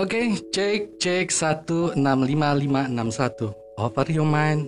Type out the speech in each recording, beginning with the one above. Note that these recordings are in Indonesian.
Oke, cek cek 165561. Open your mind,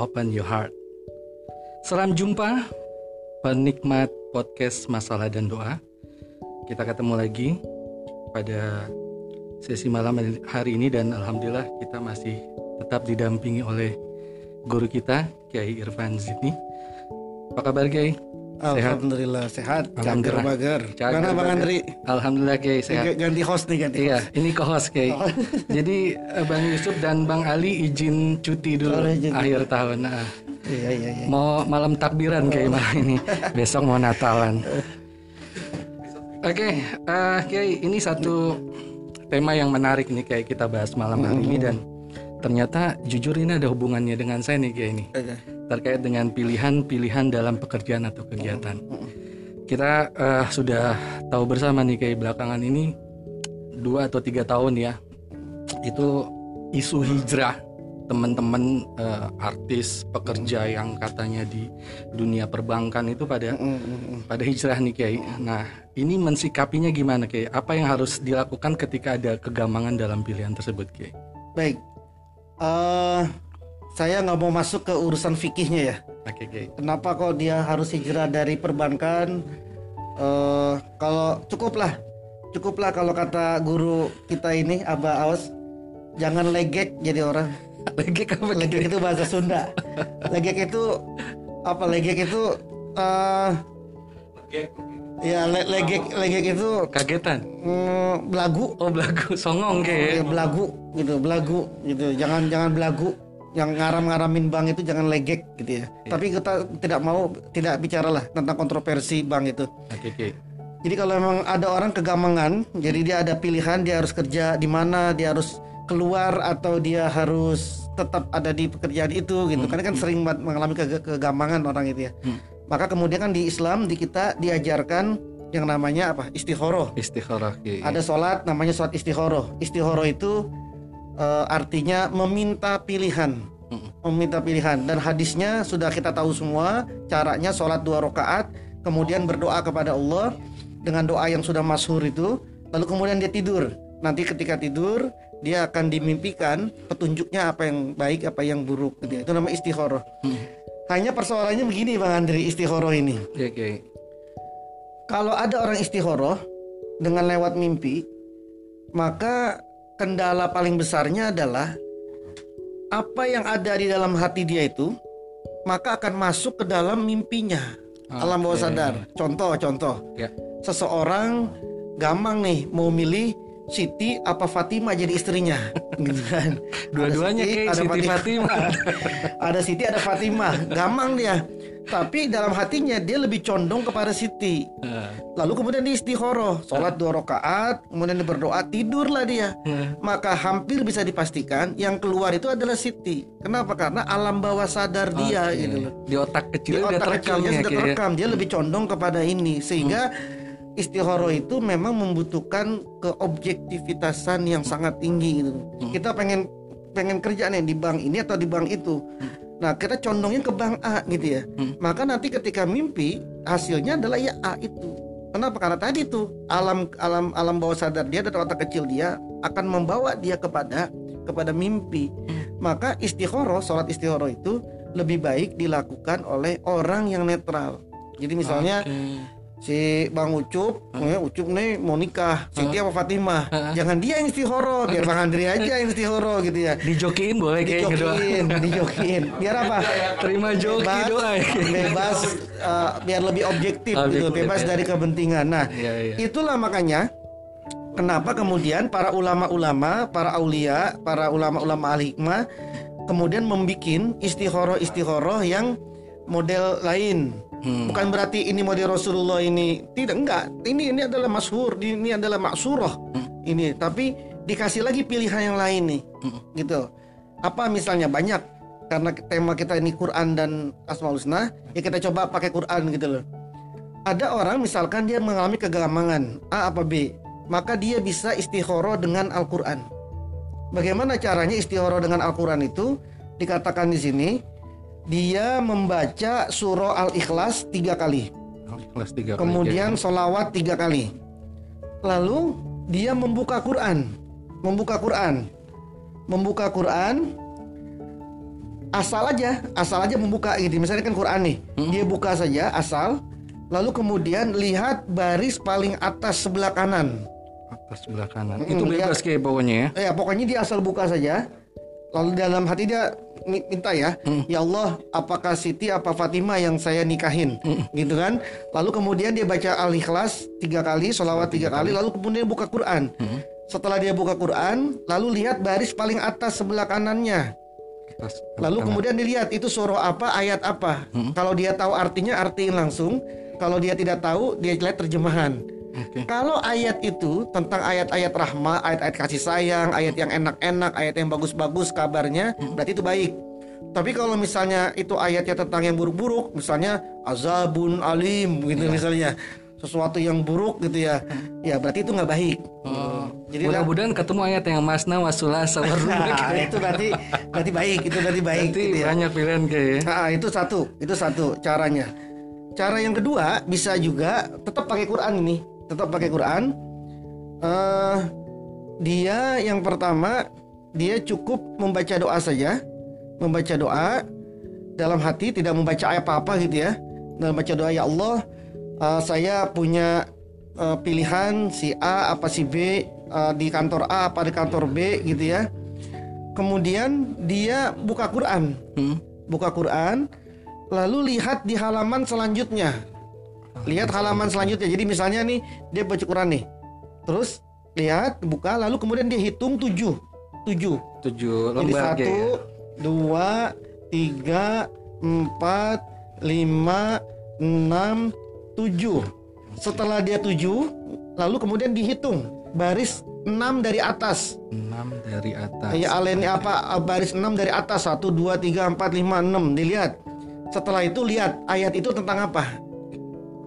open your heart. Salam jumpa penikmat podcast Masalah dan Doa. Kita ketemu lagi pada sesi malam hari ini dan alhamdulillah kita masih tetap didampingi oleh guru kita Kiai Irfan Zidni. Apa kabar Kiai? Sehat. Alhamdulillah sehat. Cager bager. Mana Bang Andri? Alhamdulillah Kiai sehat. Ganti host nih ganti. Iya, ini co-host Kiai. Oh. Jadi eh, Bang Yusuf dan Bang Ali izin cuti dulu oh, akhir tahun. Nah, iya iya iya. Mau malam takbiran Kiai oh. malam ini. Besok mau Natalan. Oke, okay, uh, eh, Kiai ini satu tema yang menarik nih kayak kita bahas malam hari ini dan ternyata jujur ini ada hubungannya dengan saya nih Kiai ini. Okay terkait dengan pilihan-pilihan dalam pekerjaan atau kegiatan. Kita uh, sudah tahu bersama nih kayak belakangan ini dua atau tiga tahun ya itu isu hijrah teman-teman uh, artis pekerja yang katanya di dunia perbankan itu pada pada hijrah nih Kiai. Nah, ini mensikapinya gimana Kiai? Apa yang harus dilakukan ketika ada kegamangan dalam pilihan tersebut Kiai? Baik. Uh, saya nggak mau masuk ke urusan fikihnya ya. Oke, okay, okay. Kenapa kok dia harus hijrah dari perbankan? Uh, kalau cukuplah, cukuplah kalau kata guru kita ini Aba Aos, jangan legek jadi orang. legek apa? Legek itu bahasa Sunda. legek itu apa? Legek itu uh, Ya le legek legek itu kagetan. Mm, belagu. Oh belagu, songong kayak. Ya, belagu gitu, belagu gitu. Jangan jangan belagu yang ngaram-ngaramin bank itu jangan legek gitu ya. Yeah. Tapi kita tidak mau tidak bicara lah tentang kontroversi bank itu. Oke. Okay, okay. Jadi kalau memang ada orang kegamangan, jadi dia ada pilihan dia harus kerja di mana, dia harus keluar atau dia harus tetap ada di pekerjaan itu gitu. Hmm. Karena kan sering mengalami ke kegamangan orang itu ya. Hmm. Maka kemudian kan di Islam di kita diajarkan yang namanya apa? Istikharah. Istikharah. Iya, iya. Ada sholat namanya sholat istikharah. Istikharah itu uh, artinya meminta pilihan meminta pilihan dan hadisnya sudah kita tahu semua caranya sholat dua rakaat kemudian berdoa kepada Allah dengan doa yang sudah masyhur itu lalu kemudian dia tidur nanti ketika tidur dia akan dimimpikan petunjuknya apa yang baik apa yang buruk gitu. itu nama istikharah hanya persoalannya begini bang Andri istikharah ini okay, okay. kalau ada orang istikharah dengan lewat mimpi maka kendala paling besarnya adalah apa yang ada di dalam hati dia itu maka akan masuk ke dalam mimpinya okay. alam bawah sadar. Contoh contoh. Ya. Seseorang gampang nih mau milih Siti apa Fatima jadi istrinya gitu kan. Dua-duanya kayak Siti Fatima. Fatima. ada Siti ada Fatima. Gampang dia tapi dalam hatinya dia lebih condong kepada Siti. Lalu kemudian dia istikharah, sholat dua rakaat, kemudian dia berdoa, tidurlah dia. Maka hampir bisa dipastikan yang keluar itu adalah Siti. Kenapa? Karena alam bawah sadar dia okay. gitu loh. Di otak kecil di otak kecilnya sudah ya? terekam, dia lebih condong kepada ini sehingga hmm. Istihoroh itu memang membutuhkan keobjektivitasan yang sangat tinggi gitu. Hmm. Kita pengen pengen kerja nih di bank ini atau di bank itu. Hmm Nah, kita condongnya ke bank A gitu ya. Hmm. Maka nanti ketika mimpi hasilnya adalah ya A itu. Kenapa? Karena tadi tuh alam alam alam bawah sadar dia dan otak kecil dia akan membawa dia kepada kepada mimpi. Hmm. Maka istikharah, sholat istikharah itu lebih baik dilakukan oleh orang yang netral. Jadi misalnya okay si Bang Ucup, hmm. Ucup nih mau nikah, Siti apa Fatimah. Hmm. Jangan dia yang istihoro, biar Bang Andri aja yang istihoro gitu ya. Dijokiin boleh kayak gitu. Dijokiin, dijokiin. Biar apa? Terima joki bebas, doa. Bebas uh, biar lebih objektif, objektif gitu, bebas ya. dari kepentingan. Nah, ya, ya. itulah makanya kenapa kemudian para ulama-ulama, para aulia, para ulama-ulama al-hikmah kemudian membuat istihoro-istihoro yang model lain Hmm. Bukan berarti ini model Rasulullah ini tidak enggak. Ini ini adalah masyhur, ini adalah maksurah. Hmm. Ini tapi dikasih lagi pilihan yang lain nih. Hmm. Gitu. Apa misalnya banyak karena tema kita ini Quran dan Asmaul Husna, ya kita coba pakai Quran gitu loh. Ada orang misalkan dia mengalami kegamangan A apa B, maka dia bisa istihoro dengan Al-Qur'an. Bagaimana caranya istihoro dengan Al-Qur'an itu? Dikatakan di sini, dia membaca surah Al-Ikhlas tiga kali. Al-Ikhlas tiga kali. Kemudian solawat tiga kali. Lalu dia membuka Quran. membuka Quran. Membuka Quran asal aja, asal aja membuka gitu. Misalnya kan Quran nih, hmm? dia buka saja asal, lalu kemudian lihat baris paling atas sebelah kanan. Atas sebelah kanan. Hmm, Itu bebas kayak pokoknya ya. Ya, pokoknya dia asal buka saja. Lalu dalam hati dia minta ya, hmm. ya Allah, apakah Siti apa Fatimah yang saya nikahin, hmm. gitu kan? Lalu kemudian dia baca al-ikhlas tiga kali, sholawat tiga kali, lalu kemudian buka Quran. Hmm. Setelah dia buka Quran, lalu lihat baris paling atas sebelah kanannya. Lalu kemudian dilihat itu surah apa, ayat apa. Hmm. Kalau dia tahu artinya, artiin langsung. Kalau dia tidak tahu, dia lihat terjemahan. Okay. Kalau ayat itu tentang ayat-ayat rahmah, ayat-ayat kasih sayang, ayat yang enak-enak, ayat yang bagus-bagus kabarnya, hmm. berarti itu baik. Tapi kalau misalnya itu ayatnya tentang yang buruk-buruk, misalnya azabun alim gitu yeah. misalnya, sesuatu yang buruk gitu ya ya berarti itu nggak baik oh. jadi mudah-mudahan ketemu ayat yang masna wasulah sawaruna nah, itu berarti berarti baik itu berarti baik berarti gitu ya. banyak pilihan kayak nah, itu satu itu satu caranya cara yang kedua bisa juga tetap pakai Quran ini tetap pakai Quran uh, dia yang pertama dia cukup membaca doa saja membaca doa dalam hati tidak membaca apa-apa gitu ya dalam baca doa ya Allah uh, saya punya uh, pilihan si A apa si B uh, di kantor A apa di kantor B gitu ya. Kemudian dia buka Quran, hmm. buka Quran, lalu lihat di halaman selanjutnya. Lihat halaman selanjutnya. Jadi misalnya nih dia baca Quran nih, terus lihat buka, lalu kemudian dia hitung tujuh, tujuh, tujuh Jadi satu, ya? dua, tiga, empat, lima, enam, tujuh. Setelah dia tujuh, lalu kemudian dihitung baris enam dari atas. Enam dari atas. Ya alennya apa? Baris enam dari atas. Satu, dua, tiga, empat, lima, enam. Dilihat. Setelah itu lihat ayat itu tentang apa.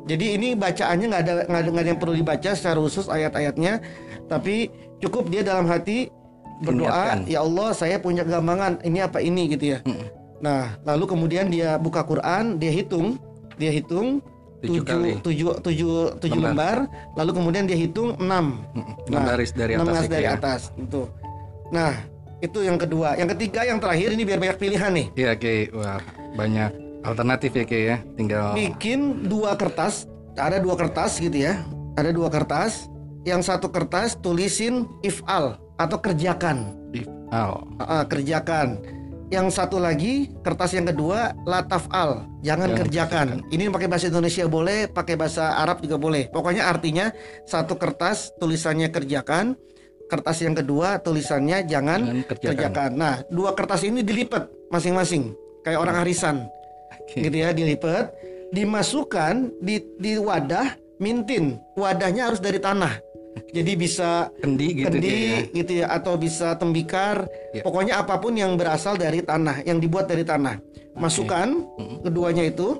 Jadi ini bacaannya nggak ada nggak ada, yang perlu dibaca secara khusus ayat-ayatnya, tapi cukup dia dalam hati berdoa, ya Allah saya punya gambangan ini apa ini gitu ya. Hmm. Nah lalu kemudian dia buka Quran, dia hitung, dia hitung tujuh, tujuh, tujuh, tujuh lembar. lembar, lalu kemudian dia hitung enam, enam nah, dari atas, baris dari ya. atas, itu. Nah, itu yang kedua. Yang ketiga, yang terakhir ini biar banyak pilihan nih. Iya, oke, wah banyak alternatif ya, Ki ya. Tinggal bikin dua kertas, ada dua kertas gitu ya, ada dua kertas. Yang satu kertas tulisin ifal atau kerjakan. Ifal. Uh, kerjakan yang satu lagi kertas yang kedua lataf al jangan kerjakan ini pakai bahasa Indonesia boleh pakai bahasa Arab juga boleh pokoknya artinya satu kertas tulisannya kerjakan kertas yang kedua tulisannya jangan, jangan kerjakan. kerjakan nah dua kertas ini dilipat masing-masing kayak orang arisan okay. gitu ya dilipat dimasukkan di di wadah mintin wadahnya harus dari tanah jadi bisa kendi gitu kendi ya. gitu ya atau bisa tembikar. Ya. Pokoknya apa pun yang berasal dari tanah, yang dibuat dari tanah. Masukkan okay. keduanya itu.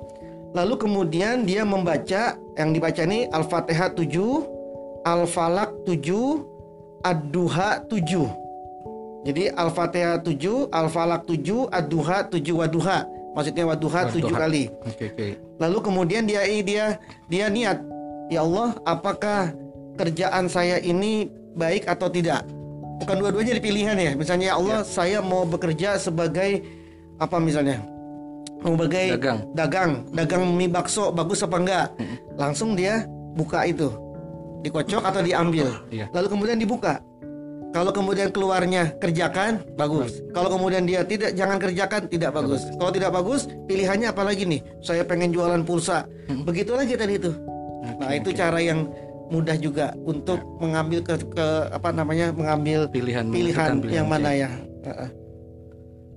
Lalu kemudian dia membaca yang dibaca ini Al-Fatihah 7, Al-Falak 7, Ad-Duha 7. Jadi Al-Fatihah 7, Al-Falak 7, Ad-Duha 7 Waduha. Maksudnya Waduha 7 kali. Okay, okay. Lalu kemudian dia dia dia niat, ya Allah, apakah kerjaan saya ini baik atau tidak. Bukan dua-duanya pilihan ya. Misalnya ya Allah, ya. saya mau bekerja sebagai apa misalnya? Sebagai dagang. Dagang, dagang mie bakso bagus apa enggak? Langsung dia buka itu. Dikocok atau diambil. Ya. Lalu kemudian dibuka. Kalau kemudian keluarnya kerjakan, bagus. Kalau kemudian dia tidak, jangan kerjakan, tidak bagus. Kalau tidak bagus, pilihannya apa lagi nih? Saya pengen jualan pulsa. Begitu lagi tadi itu. Nah, itu cara yang mudah juga untuk ya. mengambil ke, ke apa namanya mengambil pilihan pilihan, pilihan yang mana ya.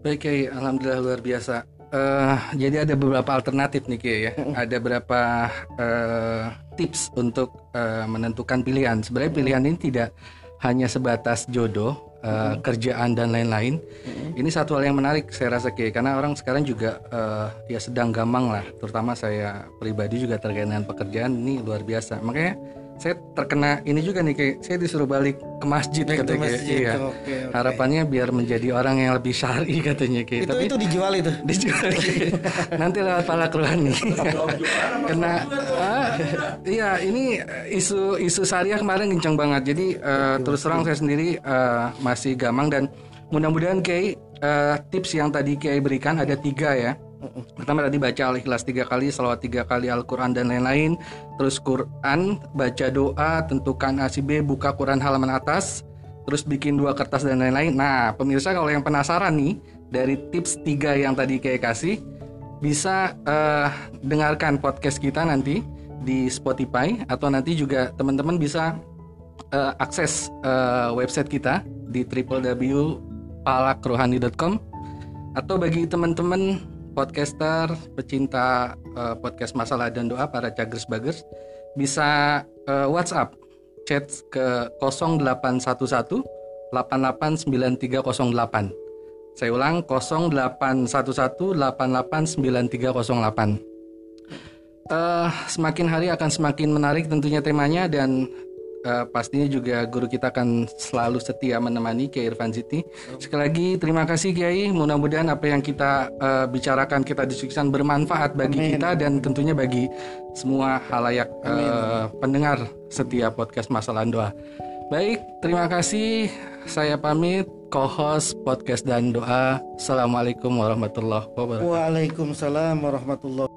Baik Kiai, alhamdulillah luar biasa. Uh, jadi ada beberapa alternatif nih Kiai ya. ada beberapa uh, tips untuk uh, menentukan pilihan. Sebenarnya pilihan ini tidak hanya sebatas jodoh, uh, kerjaan dan lain-lain. Ini satu hal yang menarik saya rasa Kiai karena orang sekarang juga uh, ya sedang gampang lah, terutama saya pribadi juga terkait dengan pekerjaan ini luar biasa. Makanya saya terkena ini juga nih kayak saya disuruh balik ke masjid Baik katanya masjid, iya. Okay, okay. harapannya biar menjadi orang yang lebih syari katanya kayak. Itu Tapi, itu dijual itu? dijual. Nanti lewat pala nih. Kena ah, iya ini isu isu syariah kemarin kencang banget. Jadi uh, terus terang saya sendiri uh, masih gamang dan mudah-mudahan kayak uh, tips yang tadi kayak berikan ada tiga ya Pertama tadi baca Al-Ikhlas tiga kali, salawat tiga kali Al-Quran dan lain-lain. Terus Quran, baca doa, tentukan ACB, buka Quran halaman atas. Terus bikin dua kertas dan lain-lain. Nah, pemirsa kalau yang penasaran nih dari tips tiga yang tadi kayak kasih, bisa uh, dengarkan podcast kita nanti di Spotify atau nanti juga teman-teman bisa uh, akses uh, website kita di www.palakrohani.com atau bagi teman-teman podcaster, pecinta uh, podcast masalah dan doa para cagers bagers bisa uh, WhatsApp chat ke 0811 889308. Saya ulang 0811 889308. Uh, semakin hari akan semakin menarik tentunya temanya dan uh, pastinya juga guru kita akan selalu setia menemani Kiai Irfan Siti. Sekali lagi terima kasih Kiai. Mudah-mudahan apa yang kita uh, bicarakan kita diskusikan bermanfaat bagi Amin. kita dan tentunya bagi semua halayak uh, pendengar setiap podcast Masalah Doa. Baik, terima kasih. Saya pamit co-host podcast dan doa. Assalamualaikum warahmatullahi wabarakatuh. Waalaikumsalam warahmatullahi